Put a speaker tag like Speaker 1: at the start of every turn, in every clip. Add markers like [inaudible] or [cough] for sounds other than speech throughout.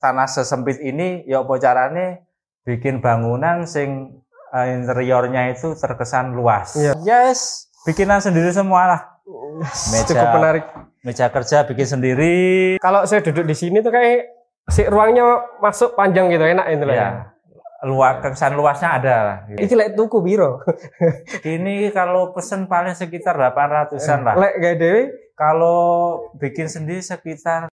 Speaker 1: tanah sesempit ini ya apa carane bikin bangunan sing eh, interiornya itu terkesan luas.
Speaker 2: Iya.
Speaker 1: Yes, bikinan sendiri semua lah. Meja.
Speaker 2: Cukup menarik.
Speaker 1: Meja kerja bikin sendiri.
Speaker 2: Kalau saya duduk di sini tuh kayak si ruangnya masuk panjang gitu, enak itu lah ya.
Speaker 1: Ya. Luas kesan luasnya ada lah. gitu.
Speaker 2: Iki lek tuku biro. [laughs]
Speaker 1: Ini kalau pesen paling sekitar 800-an lah.
Speaker 2: Lek gak dewe
Speaker 1: Kalau bikin sendiri sekitar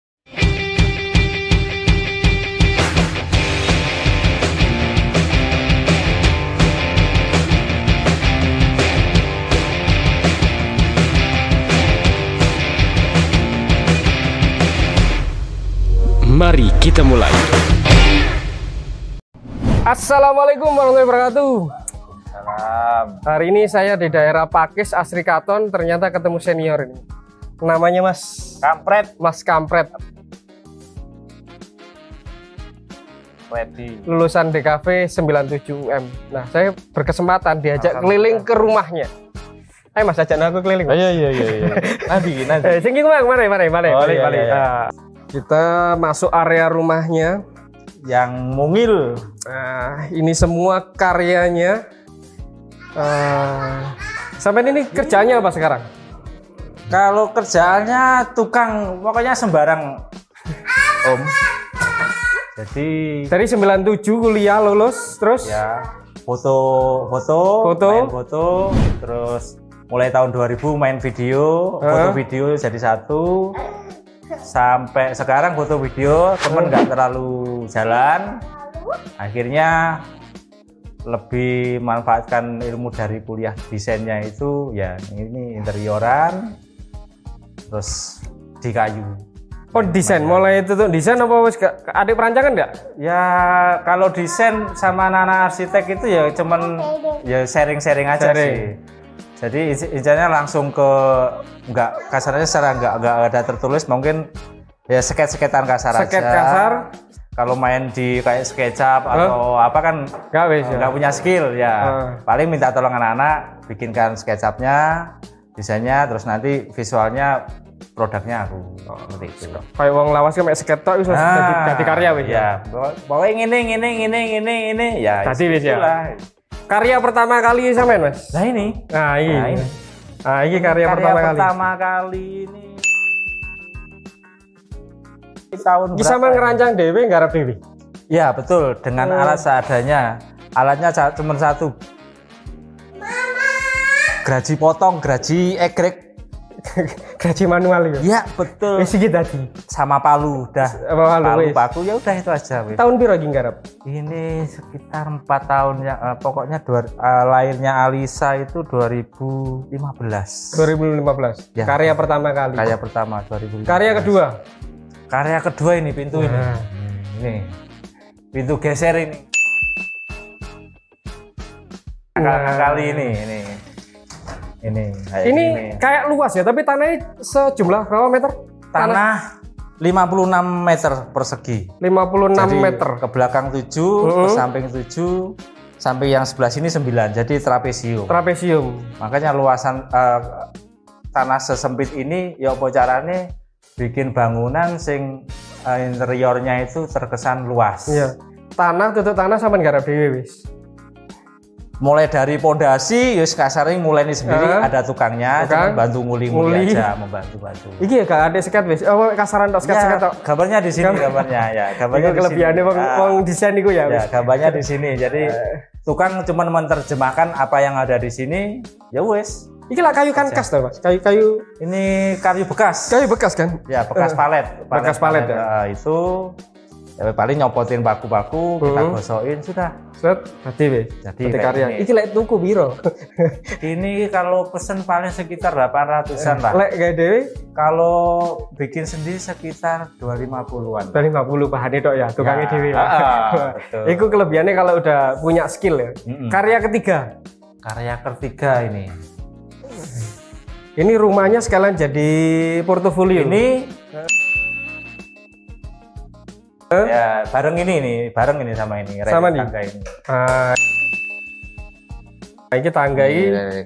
Speaker 3: Mari kita mulai.
Speaker 2: Assalamualaikum warahmatullahi wabarakatuh.
Speaker 1: salam.
Speaker 2: Hari ini saya di daerah Pakis Asri Katon ternyata ketemu senior ini. Namanya Mas
Speaker 1: Kampret
Speaker 2: Mas Kampret,
Speaker 1: ready.
Speaker 2: lulusan DKV 97 UM. Nah, saya berkesempatan diajak keliling ke rumahnya. Ayo Mas ajak aku keliling.
Speaker 1: Iya iya iya. iya. [laughs] Nanti nanti.
Speaker 2: Eh, sing iki Bang, mari mari mari Kita masuk area rumahnya.
Speaker 1: Yang mungil.
Speaker 2: Nah, ini semua karyanya. Eh, sampai ini kerjanya apa sekarang?
Speaker 1: Kalau kerjaannya tukang pokoknya sembarang Om. Jadi
Speaker 2: Dari 97 kuliah lulus, terus
Speaker 1: ya foto foto
Speaker 2: Foto.
Speaker 1: main foto terus mulai tahun 2000 main video foto
Speaker 2: Hah?
Speaker 1: video jadi satu sampai sekarang foto video temen nggak terlalu jalan akhirnya lebih manfaatkan ilmu dari kuliah desainnya itu ya ini interioran terus di kayu
Speaker 2: oh desain. Mulai itu tuh desain apa gak- adik perancangan enggak?
Speaker 1: Ya kalau desain sama anak arsitek itu ya cuman ya sharing-sharing aja
Speaker 2: Sharing.
Speaker 1: sih. Jadi izinnya langsung ke nggak kasarnya secara nggak nggak ada tertulis mungkin ya sket-sketan kasar
Speaker 2: Sket
Speaker 1: aja.
Speaker 2: kasar.
Speaker 1: Kalau main di kayak SketchUp atau apa kan
Speaker 2: Enggak wis ya.
Speaker 1: nggak punya skill ya.
Speaker 2: Ah.
Speaker 1: Paling minta tolong anak-anak bikinkan SketchUp-nya, desainnya terus nanti visualnya produknya aku seperti itu.
Speaker 2: Kayak wong lawas kan mek sket tok wis
Speaker 1: Ah,
Speaker 2: karya wis.
Speaker 1: Ya, pokoknya ngene ngene ngene ngene ngene ya.
Speaker 2: Tadi wis ya. Karya pertama kali sampean, Mas?
Speaker 1: Nah ini.
Speaker 2: Nah, ini.
Speaker 1: Nah, ini.
Speaker 2: Nah, ini karya, pertama, kali.
Speaker 1: pertama kali ini. Tahun
Speaker 2: sama
Speaker 1: berapa ya?
Speaker 2: ngerancang dhewe nggarap dhewe.
Speaker 1: Ya betul dengan
Speaker 2: Oh.
Speaker 1: alat seadanya. Alatnya cuma satu. Geraji potong, geraji egrek. [laughs]
Speaker 2: Gaji manual ya.
Speaker 1: Ya betul.
Speaker 2: Wis iki tadi.
Speaker 1: Sama palu udah.
Speaker 2: Apa palu,
Speaker 1: palu paku ya udah itu aja. wis.
Speaker 2: Tahun piro iki nggarap?
Speaker 1: Ini sekitar empat tahun ya, eh, pokoknya dua, eh, lahirnya Alisa itu 2015.
Speaker 2: 2015.
Speaker 1: Ya.
Speaker 2: Karya pertama kali.
Speaker 1: Karya pertama 2015.
Speaker 2: Karya kedua.
Speaker 1: Karya kedua ini pintu ini.
Speaker 2: Nah.
Speaker 1: Ini. Pintu geser ini. Nah, kali ini ini. Ini kayak
Speaker 2: Ini
Speaker 1: gini.
Speaker 2: kayak luas ya, tapi tanahnya sejumlah berapa meter?
Speaker 1: tanah 56 meter persegi.
Speaker 2: 56
Speaker 1: Jadi
Speaker 2: meter.
Speaker 1: ke belakang 7, ke samping 7, sampai yang sebelah sini 9. Jadi trapesium.
Speaker 2: Trapesium.
Speaker 1: Makanya luasan eh, tanah sesempit ini ya apa carane bikin bangunan sing eh, interiornya itu terkesan luas.
Speaker 2: Iya. Tanah tutup tanah sampean garap dhewe wis.
Speaker 1: Mulai dari pondasi, yus kasarnya mulai ini sendiri
Speaker 2: Ah.
Speaker 1: ada tukangnya,
Speaker 2: Tukang.
Speaker 1: bantu nguli-nguli
Speaker 2: Nguli.
Speaker 1: aja, membantu-bantu.
Speaker 2: Iki ya gak ada sket wis. Oh, kasaran tok sket-sket tok.
Speaker 1: Ya, gambarnya di sini gambarnya ya, gambarnya di
Speaker 2: kelebihannya wong
Speaker 1: Ah,
Speaker 2: wong desain iku ya
Speaker 1: ya, gambarnya di sini. Jadi tukang cuma menerjemahkan apa yang ada di sini, ya wes.
Speaker 2: Iki lah kayu kankas toh, Mas. Kayu-kayu
Speaker 1: Ini kayu bekas.
Speaker 2: kayu bekas kan?
Speaker 1: Ya, bekas
Speaker 2: Eh,
Speaker 1: palet.
Speaker 2: bekas palet, ya.
Speaker 1: eh, itu ya, paling nyopotin baku-baku, kita
Speaker 2: Hmm.
Speaker 1: gosokin sudah.
Speaker 2: Set, wis.
Speaker 1: Jadi
Speaker 2: Dadi
Speaker 1: kayak
Speaker 2: karya. Iki lek tuku piro?
Speaker 1: Ini kalau pesen paling sekitar 800-an lah.
Speaker 2: Lek dhewe
Speaker 1: Kalau bikin sendiri sekitar 250-an.
Speaker 2: dari 50 bahannya tok ya, tukangnya
Speaker 1: Ya,
Speaker 2: dhewe.
Speaker 1: ah, [laughs] betul.
Speaker 2: Iku kelebihannya kalau udah punya skill ya.
Speaker 1: Mm-mm.
Speaker 2: Karya ketiga.
Speaker 1: Karya ketiga ini.
Speaker 2: Ini rumahnya sekalian jadi portofolio.
Speaker 1: Ini ya bareng ini nih, bareng ini sama ini.
Speaker 2: Sama nih?
Speaker 1: tangga ini.
Speaker 2: Ah, ini tangga ini
Speaker 1: Ini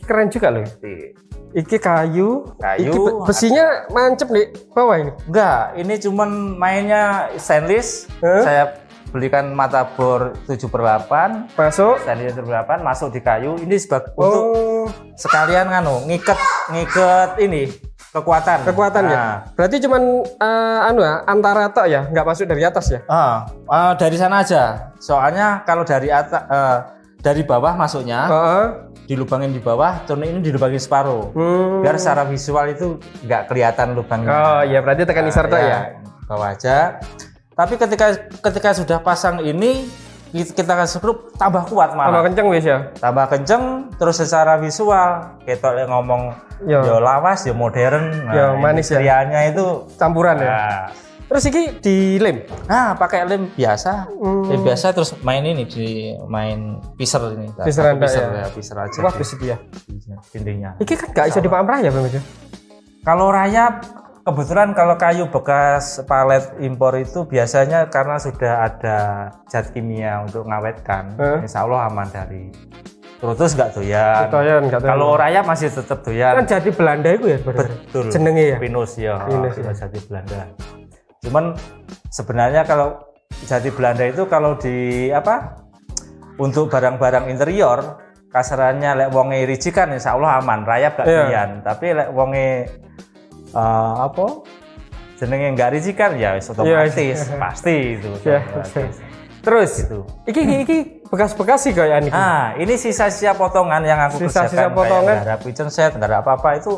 Speaker 2: keren juga loh.
Speaker 1: rel-
Speaker 2: Iki kayu.
Speaker 1: Kayu,
Speaker 2: Iki be- besinya mancep di bawah ini.
Speaker 1: Enggak, ini cuman mainnya stainless.
Speaker 2: Hah?
Speaker 1: Saya belikan mata bor 7 per 8
Speaker 2: Masuk.
Speaker 1: stainless 7 per 8 masuk di kayu. Ini sebagai untuk
Speaker 2: Oh,
Speaker 1: sekalian nganu ngiket ngiket ini kekuatan.
Speaker 2: kekuatan ya.
Speaker 1: Nah,
Speaker 2: Berarti cuman eh, anu ya, antara tok ya, nggak masuk dari atas ya.
Speaker 1: ah, ah, dari sana aja. Soalnya kalau dari atas dari bawah masuknya
Speaker 2: Heeh.
Speaker 1: dilubangin di bawah, turun ini dilubangin separuh.
Speaker 2: Hmm.
Speaker 1: Biar secara visual itu nggak kelihatan lubangnya.
Speaker 2: Oh, iya berarti tekan isar tok ya.
Speaker 1: bawah aja. Tapi ketika ketika sudah pasang ini kita kasih skrup tambah kuat
Speaker 2: Tambah
Speaker 1: malah.
Speaker 2: kenceng wis ya.
Speaker 1: Tambah kenceng terus secara visual kita ngomong
Speaker 2: Ya.
Speaker 1: yo lawas yo modern.
Speaker 2: Ya, manis ya.
Speaker 1: itu
Speaker 2: Campuran ya.
Speaker 1: nah,
Speaker 2: Terus iki dilem.
Speaker 1: nah, pakai lem biasa.
Speaker 2: Hmm.
Speaker 1: Lem biasa terus main ini di main piser ini.
Speaker 2: Piseran,
Speaker 1: piser
Speaker 2: ya.
Speaker 1: ya, piser aja.
Speaker 2: Wah, besi ya.
Speaker 1: dindingnya.
Speaker 2: Iki kan nggak bisa raya Bang Bejo.
Speaker 1: Kalau rayap, kebetulan kalau kayu bekas palet impor itu biasanya karena sudah ada zat kimia untuk ngawetkan,
Speaker 2: Eh.
Speaker 1: insya Allah aman dari terus nggak doyan.
Speaker 2: Doyan nggak.
Speaker 1: Kalau rayap masih tetap
Speaker 2: kan
Speaker 1: doyan.
Speaker 2: jadi Belanda itu ya sebenarnya.
Speaker 1: Betul.
Speaker 2: Jenenge ya.
Speaker 1: Pinus ya,
Speaker 2: Pinus,
Speaker 1: pinus jati Belanda. Cuman sebenarnya kalau jati Belanda itu kalau di apa? Untuk barang-barang interior kasarannya lek wonge ricikan insya Allah aman, rayap gak
Speaker 2: Iya.
Speaker 1: doyan. Tapi lek wonge eh, apa? Jenenge nggak ricikan ya wis otomatis [laughs] pasti itu.
Speaker 2: Iya,
Speaker 1: otomatis.
Speaker 2: Terus
Speaker 1: Gitu.
Speaker 2: iki iki, iki bekas-bekas sih kayak ini.
Speaker 1: Ah, ini sisa-sisa potongan yang aku
Speaker 2: Sisa-sisa
Speaker 1: kerjakan
Speaker 2: potongan.
Speaker 1: kayak ada kitchen set, ada apa-apa itu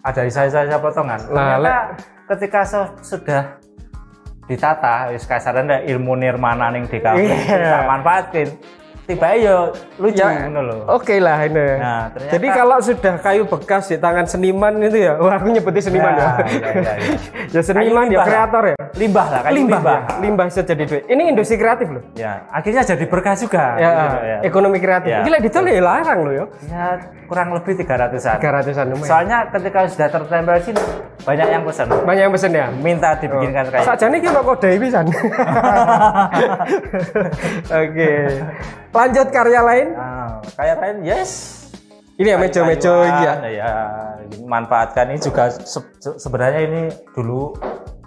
Speaker 1: ada sisa-sisa potongan.
Speaker 2: Nah,
Speaker 1: Ternyata ketika sudah ditata, wis kasaran ilmu nirmana ning
Speaker 2: Iya.
Speaker 1: kita manfaatin. Tiba ya lucu
Speaker 2: Ya,
Speaker 1: ngono lho.
Speaker 2: Oke lah ini.
Speaker 1: Nah, ternyata-
Speaker 2: Jadi kalau sudah kayu bekas di tangan seniman itu ya, wah aku nyebutnya seniman ya.
Speaker 1: Nah, iya, iya, iya. [laughs]
Speaker 2: ya seniman
Speaker 1: Kayu
Speaker 2: ya kreator ya.
Speaker 1: Limbah lah, kayu
Speaker 2: Limbah,
Speaker 1: limbah.
Speaker 2: ya. limbah bisa jadi duit. Ini industri kreatif loh.
Speaker 1: Ya, akhirnya jadi berkah juga.
Speaker 2: Ya,
Speaker 1: gitu, ya.
Speaker 2: ekonomi kreatif.
Speaker 1: Ya.
Speaker 2: Gila detail ya larang loh ya.
Speaker 1: Ya, kurang lebih 300-an.
Speaker 2: 300-an lumayan.
Speaker 1: Soalnya ketika sudah tertempel sini banyak yang pesan
Speaker 2: Banyak yang pesen ya.
Speaker 1: minta dibikinkan kayak
Speaker 2: Saja nih kita kode pisan. [laughs] Oke. Lanjut karya lain.
Speaker 1: Nah, kayak lain yes.
Speaker 2: Ini ya mejo-mejo ya.
Speaker 1: ya. manfaatkan ini juga se- se- sebenarnya ini dulu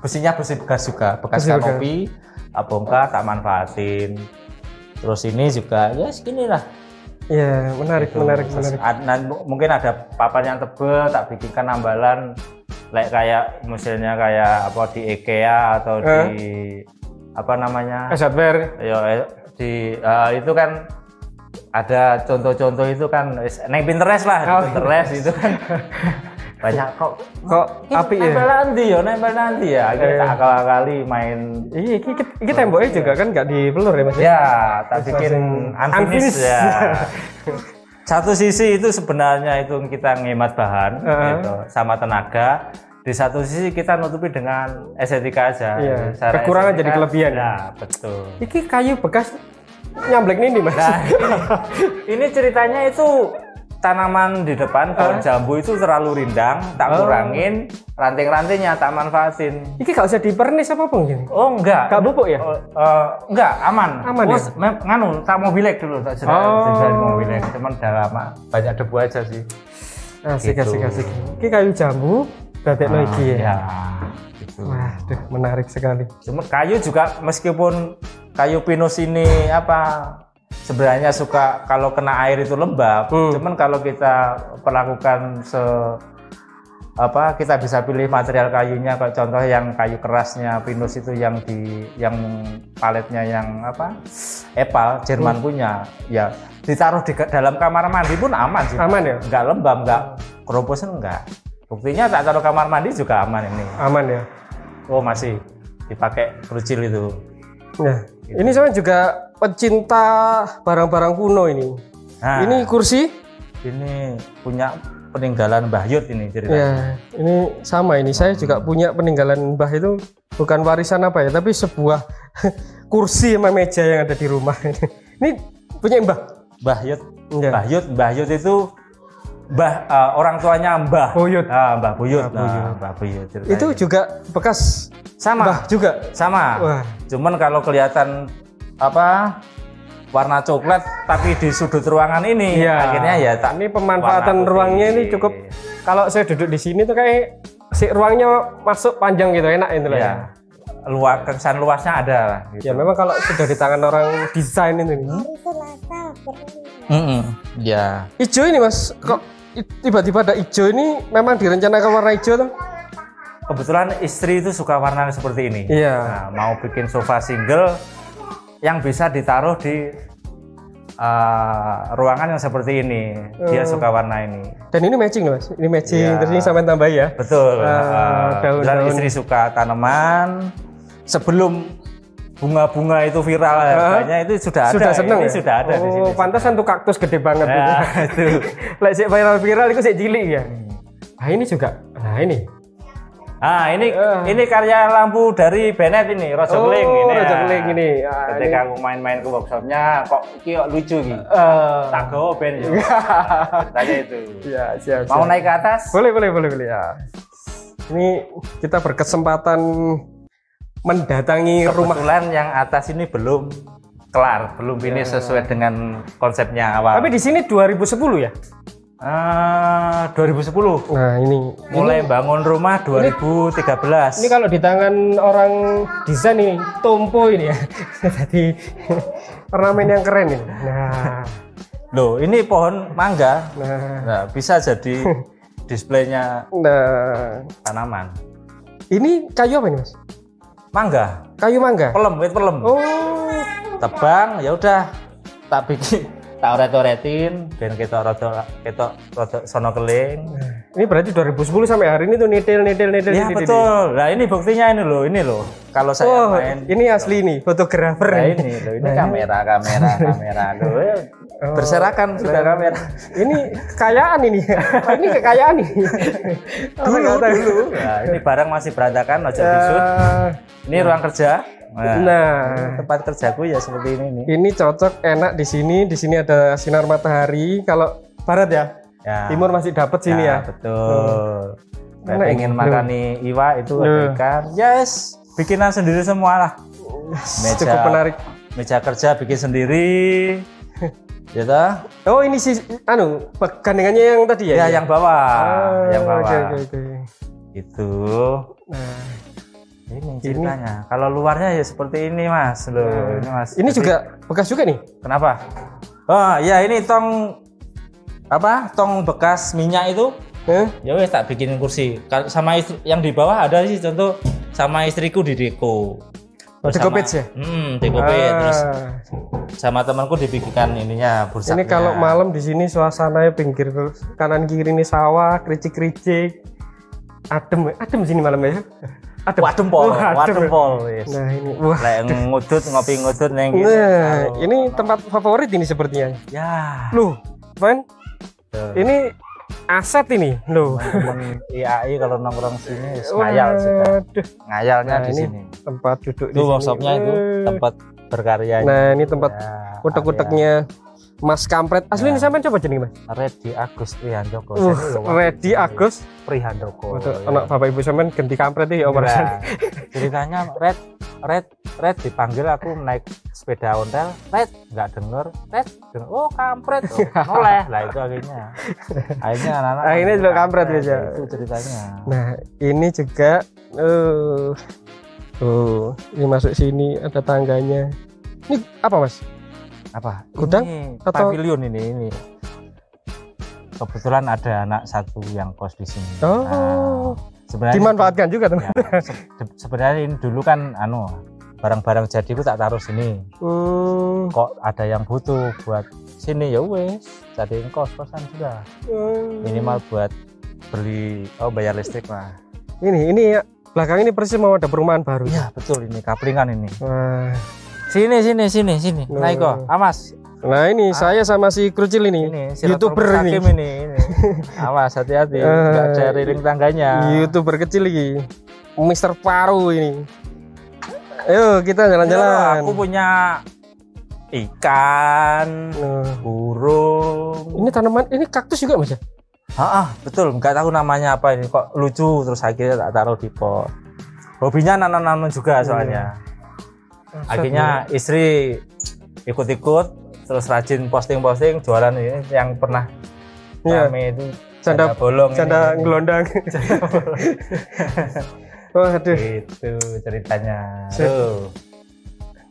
Speaker 1: besinya besi bekas juga, bekas
Speaker 2: Besi
Speaker 1: kanopi, abongka tak manfaatin. Terus ini juga ya segini lah.
Speaker 2: Iya, menarik, menarik,
Speaker 1: Terus
Speaker 2: menarik.
Speaker 1: ad- nan- mungkin ada papan yang tebel tak bikinkan ambalan like kayak misalnya kayak apa di IKEA atau
Speaker 2: Eh.
Speaker 1: di apa namanya?
Speaker 2: Hardware.
Speaker 1: Ya eh, di eh, itu kan ada contoh-contoh itu kan neng Pinterest lah, di
Speaker 2: Oh,
Speaker 1: Pinterest itu kan [laughs] banyak kok.
Speaker 2: Kok api ya?
Speaker 1: Nempel nanti ya, nempel nanti ya. Akhirnya
Speaker 2: Eh.
Speaker 1: tak akal-akali main
Speaker 2: Iya, iki, iki, iki temboknya juga kan nggak dipelur ya mas?
Speaker 1: ya, tak bikin
Speaker 2: langsung
Speaker 1: unfinished
Speaker 2: unfinished.
Speaker 1: ya. [laughs] Satu sisi itu sebenarnya itu kita ngehemat bahan
Speaker 2: Heeh.
Speaker 1: gitu, sama tenaga. Di satu sisi kita nutupi dengan estetika aja.
Speaker 2: Iya,
Speaker 1: Secara
Speaker 2: kekurangan
Speaker 1: estetika,
Speaker 2: jadi kelebihan.
Speaker 1: Ya, betul.
Speaker 2: Iki kayu bekas nyamblek ini mas.
Speaker 1: Nah, ini, ini ceritanya itu tanaman di depan pohon jambu itu terlalu rindang, tak
Speaker 2: Oh.
Speaker 1: kurangin ranting-rantingnya tak manfaatin.
Speaker 2: Iki gak usah dipernis apa pun gini.
Speaker 1: Oh enggak.
Speaker 2: Gak bubuk ya?
Speaker 1: Oh, eh, enggak, aman.
Speaker 2: Aman ya?
Speaker 1: Terus, mem- nganu, tak mobilek dulu tak sudah
Speaker 2: Oh.
Speaker 1: mobilek, cuman udah lama banyak debu aja sih.
Speaker 2: Asik,
Speaker 1: Gitu.
Speaker 2: asik, asik. Iki kayu jambu, berarti
Speaker 1: Ah,
Speaker 2: iki ya.
Speaker 1: ya. Gitu.
Speaker 2: Wah, duh, menarik sekali.
Speaker 1: Cuma kayu juga meskipun kayu pinus ini apa sebenarnya suka kalau kena air itu lembab.
Speaker 2: Hmm.
Speaker 1: Cuman kalau kita perlakukan se apa kita bisa pilih material kayunya kayak contoh yang kayu kerasnya pinus itu yang di yang paletnya yang apa epal Jerman punya ya ditaruh di dalam kamar mandi pun aman sih
Speaker 2: Aman ya?
Speaker 1: nggak lembab nggak keroposan nggak buktinya tak taruh kamar mandi juga aman ini
Speaker 2: Aman ya.
Speaker 1: Oh masih dipakai kerucil itu.
Speaker 2: Nah, ini saya juga pecinta barang-barang kuno ini.
Speaker 1: Nah,
Speaker 2: Ini kursi,
Speaker 1: ini punya peninggalan Mbah Yud ini ceritanya.
Speaker 2: ya, ini sama ini. Saya juga punya peninggalan Mbah itu bukan warisan apa ya, tapi sebuah [laughs] kursi sama meja yang ada di rumah. ini punya Mbah.
Speaker 1: Mbah Yud,
Speaker 2: Ya.
Speaker 1: Mbah Yud, Mbah Yud itu Mbah eh, orang tuanya Mbah.
Speaker 2: Buyut.
Speaker 1: Ah, Mbah Buyut.
Speaker 2: Mbah Buyut.
Speaker 1: Nah, Mbah Buyut. ceritanya.
Speaker 2: Itu juga bekas
Speaker 1: sama.
Speaker 2: Mbah juga.
Speaker 1: Sama.
Speaker 2: Wah.
Speaker 1: Cuman kalau kelihatan apa warna coklat tapi di sudut ruangan ini
Speaker 2: Iya.
Speaker 1: akhirnya ya tak
Speaker 2: Ini pemanfaatan ruangnya ini cukup kalau saya duduk di sini tuh kayak si ruangnya masuk panjang gitu enak itu lah ya.
Speaker 1: ya luas kesan luasnya ada lah,
Speaker 2: Ya
Speaker 1: gitu.
Speaker 2: memang kalau sudah di tangan orang desain itu.
Speaker 1: Mm-mm. ya
Speaker 2: Hijau ini mas, kok tiba-tiba ada hijau ini memang direncanakan warna hijau tuh?
Speaker 1: kebetulan istri itu suka warna seperti ini
Speaker 2: Iya.
Speaker 1: Nah, mau bikin sofa single yang bisa ditaruh di uh, ruangan yang seperti ini dia
Speaker 2: Oh.
Speaker 1: suka warna ini
Speaker 2: Dan ini matching loh mas, ini matching
Speaker 1: Iya.
Speaker 2: terus ini sampai tambah ya.
Speaker 1: betul
Speaker 2: Ah,
Speaker 1: Uh,
Speaker 2: daun-daun.
Speaker 1: kebetulan istri suka tanaman sebelum bunga-bunga itu viral harganya itu sudah ada
Speaker 2: Sudah seneng
Speaker 1: ini
Speaker 2: ya?
Speaker 1: sudah ada di
Speaker 2: oh,
Speaker 1: sini
Speaker 2: pantasan tuh kaktus gede banget
Speaker 1: Ya, [laughs]
Speaker 2: itu. Lek sik viral-viral itu sik cilik ya. Nah ini juga, nah ini.
Speaker 1: Ah, ini
Speaker 2: Ah.
Speaker 1: ini karya lampu dari Bennett ini, Roger
Speaker 2: Oh,
Speaker 1: ini.
Speaker 2: Roger
Speaker 1: ah.
Speaker 2: Kling ini. Ah,
Speaker 1: Ketika aku main-main ke workshopnya, kok iki kok lucu gitu.
Speaker 2: Eh,
Speaker 1: Tak gawa ben yo. [laughs] Tanya itu.
Speaker 2: ya siap,
Speaker 1: Mau
Speaker 2: siap.
Speaker 1: naik ke atas?
Speaker 2: Boleh, boleh, boleh, boleh ya. Ini kita berkesempatan mendatangi rumah.
Speaker 1: Kebetulan yang atas ini belum kelar, belum ini sesuai dengan konsepnya awal.
Speaker 2: Tapi di sini 2010 ya?
Speaker 1: Ah, 2010.
Speaker 2: Nah ini,
Speaker 1: Mulai bangun rumah 2013.
Speaker 2: ini kalau di tangan orang desain ini, tompo ini ya. [laughs] Jadi ornamen yang keren ini. Nah,
Speaker 1: Loh, ini pohon mangga.
Speaker 2: nah,
Speaker 1: Nah, bisa jadi [laughs] displaynya
Speaker 2: nah.
Speaker 1: tanaman.
Speaker 2: Ini kayu apa ini mas?
Speaker 1: Mangga,
Speaker 2: Kayu mangga.
Speaker 1: pelem, wit pelem.
Speaker 2: Oh,
Speaker 1: Tebang, ya udah tak bikin tak oret-oretin ben ketok rada ketok rada sono keling.
Speaker 2: ini berarti 2010 sampai hari ini tuh nitil, nitil, nitil,
Speaker 1: Ya
Speaker 2: nitil,
Speaker 1: betul. Nah, ini buktinya ini loh, ini loh. Kalau saya
Speaker 2: Oh,
Speaker 1: main
Speaker 2: ini asli nih, fotografer.
Speaker 1: Nah, ini loh, ini kamera, kamera, [laughs] kamera loh. ya. Berserakan sudah kamera.
Speaker 2: ini kekayaan ini. Oh, [laughs] ini kekayaan ini.
Speaker 1: Dulu, dulu. Nah, ini barang masih berantakan, ojo disut.
Speaker 2: Eh,
Speaker 1: Ini ruang kerja. Nah,
Speaker 2: nah,
Speaker 1: tempat kerjaku ya seperti ini nih.
Speaker 2: ini cocok enak di sini. Di sini ada sinar matahari. Kalau barat ya,
Speaker 1: Ya.
Speaker 2: timur masih dapat sini ya.
Speaker 1: Betul. Saya
Speaker 2: Enak
Speaker 1: pengen makan nih iwa itu ada
Speaker 2: Loh.
Speaker 1: ikan. Yes, bikinan sendiri semua lah. Meja,
Speaker 2: Cukup menarik.
Speaker 1: meja kerja bikin sendiri. [laughs] ya?
Speaker 2: Oh ini si anu gandengannya yang tadi ya?
Speaker 1: Ya, yang bawah,
Speaker 2: Ah,
Speaker 1: yang bawah.
Speaker 2: Oke oke oke.
Speaker 1: Itu.
Speaker 2: Nah,
Speaker 1: Ini ceritanya. Kalau luarnya ya seperti ini, Mas. Loh, ini Mas.
Speaker 2: ini
Speaker 1: Jadi-
Speaker 2: juga bekas juga nih.
Speaker 1: Kenapa? Oh, ya ini tong apa? Tong bekas minyak itu
Speaker 2: Eh?
Speaker 1: ya wes tak bikinin kursi sama istri, yang di bawah ada sih contoh sama istriku di deko
Speaker 2: Oh, ya?
Speaker 1: hmm deko page. terus
Speaker 2: Ah,
Speaker 1: sama temanku dibikinkan ininya bursa
Speaker 2: ini kalau malam di sini suasananya pinggir kanan kiri ini sawah, kericik-kericik. Adem, adem sini malam ya. Adem.
Speaker 1: wadem pol
Speaker 2: Oh, adem.
Speaker 1: wadem pol yes.
Speaker 2: Nah, ini wah.
Speaker 1: Lek ngudut ngopi ngudut neng gitu.
Speaker 2: Nah, ini tempat favorit ini sepertinya.
Speaker 1: ya
Speaker 2: Loh, Van,
Speaker 1: tuh.
Speaker 2: ini aset ini. Loh.
Speaker 1: IAI kalau nongkrong sini ngayal sudah ngayalnya
Speaker 2: Nah,
Speaker 1: di
Speaker 2: ini
Speaker 1: sini
Speaker 2: tempat duduk di
Speaker 1: itu
Speaker 2: sini.
Speaker 1: workshopnya itu tempat berkarya
Speaker 2: Nah, ini tempat
Speaker 1: Ya,
Speaker 2: utek-uteknya Mas Kampret. Asli
Speaker 1: Ya.
Speaker 2: ini sampai coba jeneng Mas.
Speaker 1: Redi Agus Prihandoko.
Speaker 2: Uh,
Speaker 1: wah,
Speaker 2: Ready Agus.
Speaker 1: Prihandoko.
Speaker 2: Waduh,
Speaker 1: ya.
Speaker 2: anak Bapak Ibu sampean ganti kampret ya Om
Speaker 1: Nah, ceritanya Red Red Red dipanggil aku naik sepeda ontel Red nggak denger Red denger oh kampret oh, [laughs] noleh lah itu akhirnya akhirnya anak-anak
Speaker 2: Akhirnya juga kampret aja.
Speaker 1: itu ceritanya
Speaker 2: Nah, ini juga eh tuh, ini masuk sini ada tangganya. Ini apa, Mas?
Speaker 1: Apa
Speaker 2: Gudang
Speaker 1: ini
Speaker 2: atau-
Speaker 1: pavilion ini ini kebetulan ada anak satu yang kos di sini
Speaker 2: Oh.
Speaker 1: Nah, sebenarnya
Speaker 2: Dimanfaatkan juga, teman.
Speaker 1: ya, se- sebenarnya ini dulu kan anu barang-barang jadiku tak taruh sini
Speaker 2: Hmm.
Speaker 1: kok ada yang butuh buat sini ya wes jadiin kos kosan sudah
Speaker 2: Hmm.
Speaker 1: minimal buat beli oh bayar listrik lah
Speaker 2: Ini, ini ya, belakang ini persis mau ada perumahan baru.
Speaker 1: iya betul ini kaplingan ini
Speaker 2: Wah.
Speaker 1: Sini sini sini sini
Speaker 2: Loh.
Speaker 1: naik kok amas
Speaker 2: Nah, ini saya sama si Krucil ini,
Speaker 1: ini silaturahmi
Speaker 2: YouTuber ini.
Speaker 1: Ini, ini. [laughs] awas hati-hati
Speaker 2: Eh,
Speaker 1: nggak ada riling tangganya
Speaker 2: YouTuber kecil lagi. Mister Paru ini. Ayo kita jalan-jalan.
Speaker 1: aku punya ikan
Speaker 2: Nah,
Speaker 1: burung
Speaker 2: ini tanaman, ini kaktus juga mas ya?
Speaker 1: Ah, ah, betul. Nggak tahu namanya apa ini. Kok lucu terus akhirnya tak taruh di pot. Hobinya nanam-nanam juga soalnya. Akhirnya istri ikut-ikut terus rajin posting-posting jualan ini yang pernah
Speaker 2: Iya.
Speaker 1: rame itu
Speaker 2: Janda,
Speaker 1: bolong ini. [laughs]
Speaker 2: janda ngelondang. [laughs] oh, aduh.
Speaker 1: Itu ceritanya. Tuh.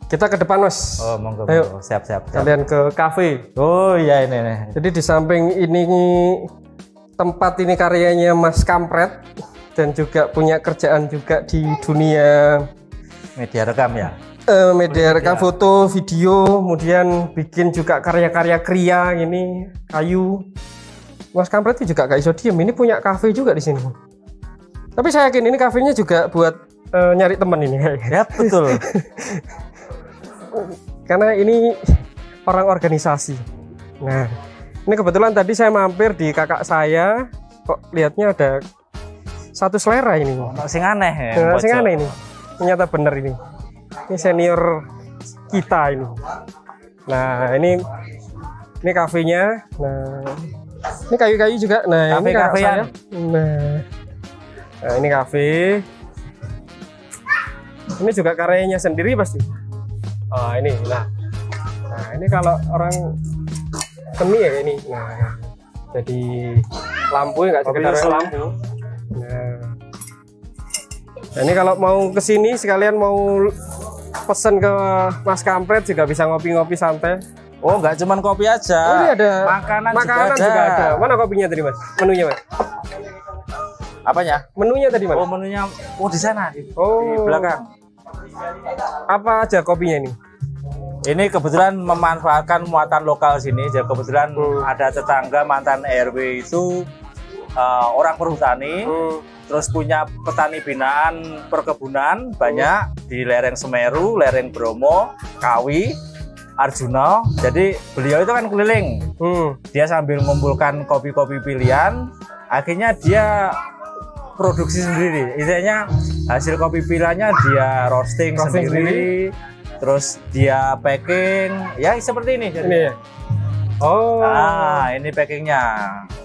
Speaker 2: Kita ke depan, Mas.
Speaker 1: Oh, monggo,
Speaker 2: Ayo.
Speaker 1: Siap, siap, siap.
Speaker 2: Kalian ke kafe.
Speaker 1: Oh, iya ini nih.
Speaker 2: Jadi di samping ini tempat ini karyanya Mas Kampret dan juga punya kerjaan juga di dunia
Speaker 1: Media rekam ya.
Speaker 2: Eh, media rekam foto, video, kemudian bikin juga karya-karya kria ini kayu. Mas Kampret itu juga gak iso diem. Ini punya kafe juga di sini. Tapi saya yakin ini kafenya juga buat eh, nyari teman ini.
Speaker 1: Ya, betul. [laughs]
Speaker 2: Karena ini orang organisasi. Nah, ini kebetulan tadi saya mampir di kakak saya, kok lihatnya ada satu selera ini.
Speaker 1: Ono sing aneh ya.
Speaker 2: Nah, sing aneh ini. Ternyata bener ini. Ini senior kita ini. Nah, ini ini kafenya. Nah, ini kayu-kayu juga. Nah, ini
Speaker 1: Kafe-kafean.
Speaker 2: saya. Nah, nah, ini kafe. Ini juga karyanya sendiri pasti. Oh, ini. Nah, nah ini kalau orang seni ya ini. Nah, jadi lampu nggak
Speaker 1: Kopi
Speaker 2: sekedar lampu. Nah, Nah, ini kalau mau ke sini sekalian mau pesen ke Mas Kampret juga bisa ngopi-ngopi santai.
Speaker 1: Oh, enggak cuman kopi aja.
Speaker 2: Oh, ini ada
Speaker 1: makanan,
Speaker 2: makanan
Speaker 1: juga,
Speaker 2: juga
Speaker 1: ada.
Speaker 2: ada. Mana kopinya tadi, Mas? Menunya, Mas?
Speaker 1: Apanya?
Speaker 2: Menunya tadi, Mas?
Speaker 1: Oh, menunya oh di sana
Speaker 2: Oh.
Speaker 1: di belakang.
Speaker 2: Apa aja kopinya ini?
Speaker 1: Ini kebetulan memanfaatkan muatan lokal sini. Jadi kebetulan
Speaker 2: Hmm.
Speaker 1: ada tetangga mantan RW itu eh, orang perhutani,
Speaker 2: Hmm.
Speaker 1: terus punya petani binaan perkebunan banyak di lereng Semeru, lereng Bromo, Kawi, Arjuna. Jadi beliau itu kan keliling.
Speaker 2: Hmm.
Speaker 1: Dia sambil mengumpulkan kopi-kopi pilihan, akhirnya dia produksi sendiri. Istilahnya hasil kopi pilihannya dia roasting,
Speaker 2: Roasting
Speaker 1: sendiri, terus dia packing, ya seperti ini. Jadi.
Speaker 2: Ini ya. Oh,
Speaker 1: Ah, ini packingnya.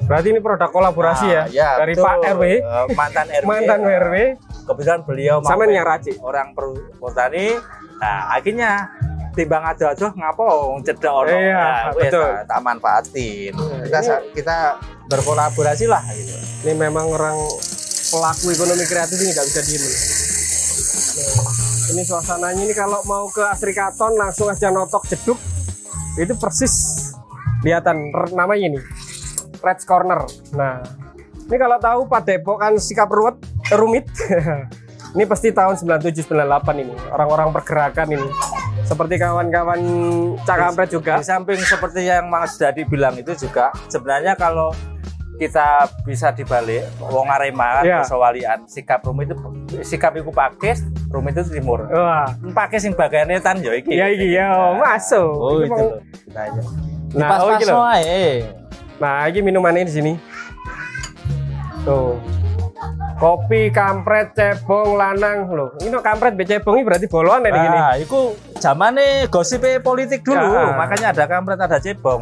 Speaker 2: berarti ini produk kolaborasi
Speaker 1: Ah,
Speaker 2: ya, dari
Speaker 1: betul.
Speaker 2: Pak RW,
Speaker 1: Eh, mantan RW.
Speaker 2: mantan RW.
Speaker 1: Kebetulan beliau
Speaker 2: Sama yang racik.
Speaker 1: orang perhutani. Nah, akhirnya timbang aduh-aduh ngapa wong cedek ono.
Speaker 2: Iya,
Speaker 1: Nah,
Speaker 2: betul.
Speaker 1: tak, tak manfaatin.
Speaker 2: Nah,
Speaker 1: kita
Speaker 2: ini-
Speaker 1: sa- kita berkolaborasi lah gitu.
Speaker 2: Ini memang orang pelaku ekonomi kreatif ini nggak bisa diem. ini. Nah, ini suasananya ini kalau mau ke Asrikaton langsung aja notok jeduk itu persis kelihatan namanya ini Red's Corner. Nah, ini kalau tahu Pak Depok kan sikap ruwet rumit. [laughs] ini pasti tahun 97 98 ini orang-orang pergerakan ini. Seperti kawan-kawan Cak Kampret juga.
Speaker 1: Di samping seperti yang Mas Dadi bilang itu juga sebenarnya kalau kita bisa dibalik wong Arema kan
Speaker 2: Iya.
Speaker 1: kesewalian sikap rumit itu sikap iku pakis rumit itu timur
Speaker 2: Wah,
Speaker 1: pakis sing bagiannya tan ya iki
Speaker 2: iya iya, oh, masuk.
Speaker 1: oh
Speaker 2: Ini
Speaker 1: itu
Speaker 2: Nah,
Speaker 1: pas
Speaker 2: oh,
Speaker 1: pas
Speaker 2: loh.
Speaker 1: wae
Speaker 2: Nah, ini minumannya di sini. Tuh. Kopi kampret cebong lanang loh. Ini no kampret be cebong ini berarti boloan ya gini.
Speaker 1: Nah, itu zamane gosipnya politik dulu,
Speaker 2: Ya.
Speaker 1: makanya ada kampret, ada cebong.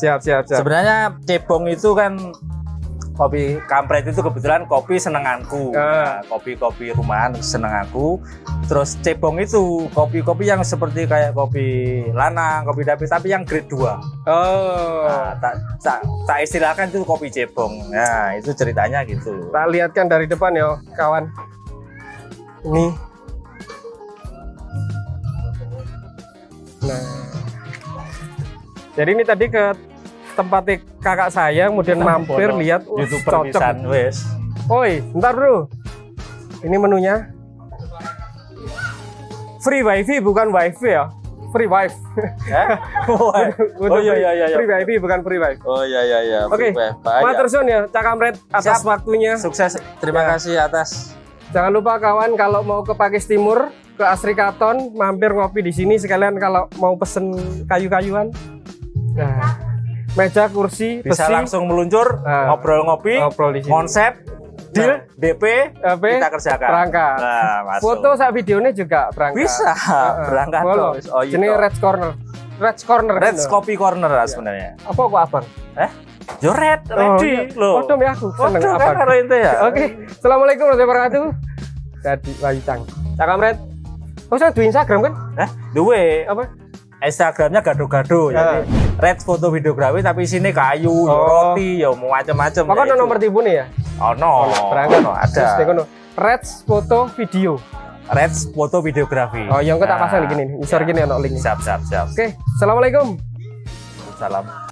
Speaker 2: Siap, siap, siap.
Speaker 1: Sebenarnya cebong itu kan kopi kampret itu kebetulan kopi senenganku.
Speaker 2: Ah.
Speaker 1: Nah, kopi-kopi rumahan senenganku. Terus cebong itu kopi-kopi yang seperti kayak kopi lanang, kopi dapi tapi yang grade 2.
Speaker 2: Oh.
Speaker 1: Nah, tak, tak, tak istilahkan itu kopi cebong. Nah, itu ceritanya gitu.
Speaker 2: Tak lihatkan dari depan ya, kawan. Ini. Nah. Jadi ini tadi ke tempat kakak saya, kemudian mampir
Speaker 1: Foto
Speaker 2: lihat, uh,
Speaker 1: YouTuber
Speaker 2: cocok.
Speaker 1: pisan wes.
Speaker 2: Oi, bentar bro. Ini menunya. Free wifi bukan wifi ya. Free wifi.
Speaker 1: Eh? [laughs] oh iya iya iya. iya.
Speaker 2: Free wifi bukan free wifi.
Speaker 1: Oh iya iya iya.
Speaker 2: Oke.
Speaker 1: Baik.
Speaker 2: Matur suwun ya Cak Kamret atas
Speaker 1: Siap.
Speaker 2: waktunya.
Speaker 1: Sukses. Terima
Speaker 2: Ya.
Speaker 1: kasih atas
Speaker 2: Jangan lupa kawan kalau mau ke Pakis Timur, ke Asri Katon, mampir ngopi di sini sekalian kalau mau pesen kayu-kayuan. Nah, meja, kursi,
Speaker 1: bisa
Speaker 2: besi,
Speaker 1: langsung meluncur
Speaker 2: Ah.
Speaker 1: ngobrol ngopi
Speaker 2: ngobrol di sini.
Speaker 1: konsep deal DP
Speaker 2: DP,
Speaker 1: kita kerjakan
Speaker 2: berangkat.
Speaker 1: nah, masuk.
Speaker 2: Foto saat videonya juga berangkat.
Speaker 1: bisa berangkat
Speaker 2: Follow.
Speaker 1: terus oh iya
Speaker 2: Jenenge Red Corner. Red Corner.
Speaker 1: Red
Speaker 2: gitu.
Speaker 1: Coffee Corner lah sebenarnya
Speaker 2: Apa kok abang?
Speaker 1: eh yo red
Speaker 2: Oh,
Speaker 1: ready
Speaker 2: iya.
Speaker 1: loh
Speaker 2: Kodom ya aku seneng
Speaker 1: Waduh, kan
Speaker 2: abang.
Speaker 1: karo ente ya
Speaker 2: Oke, Assalamualaikum warahmatullahi wabarakatuh. Jadi Wahyu Cang. Cak Kamret. Oh, saya Instagram kan?
Speaker 1: eh duwe
Speaker 2: Apa?
Speaker 1: Instagramnya gado-gado
Speaker 2: Ya.
Speaker 1: jadi red foto videografi tapi sini kayu ya
Speaker 2: Oh.
Speaker 1: roti ya mau macam-macam
Speaker 2: Maka
Speaker 1: ya
Speaker 2: ada
Speaker 1: itu.
Speaker 2: nomor tipu nih ya.
Speaker 1: oh no
Speaker 2: Berangkat.
Speaker 1: no, ada.
Speaker 2: Red foto video.
Speaker 1: red foto videografi
Speaker 2: Oh, yang kita
Speaker 1: Nah,
Speaker 2: pasang di gini nih. Isor
Speaker 1: ya.
Speaker 2: gini ono link.
Speaker 1: siap siap siap
Speaker 2: Oke, assalamualaikum.
Speaker 1: salam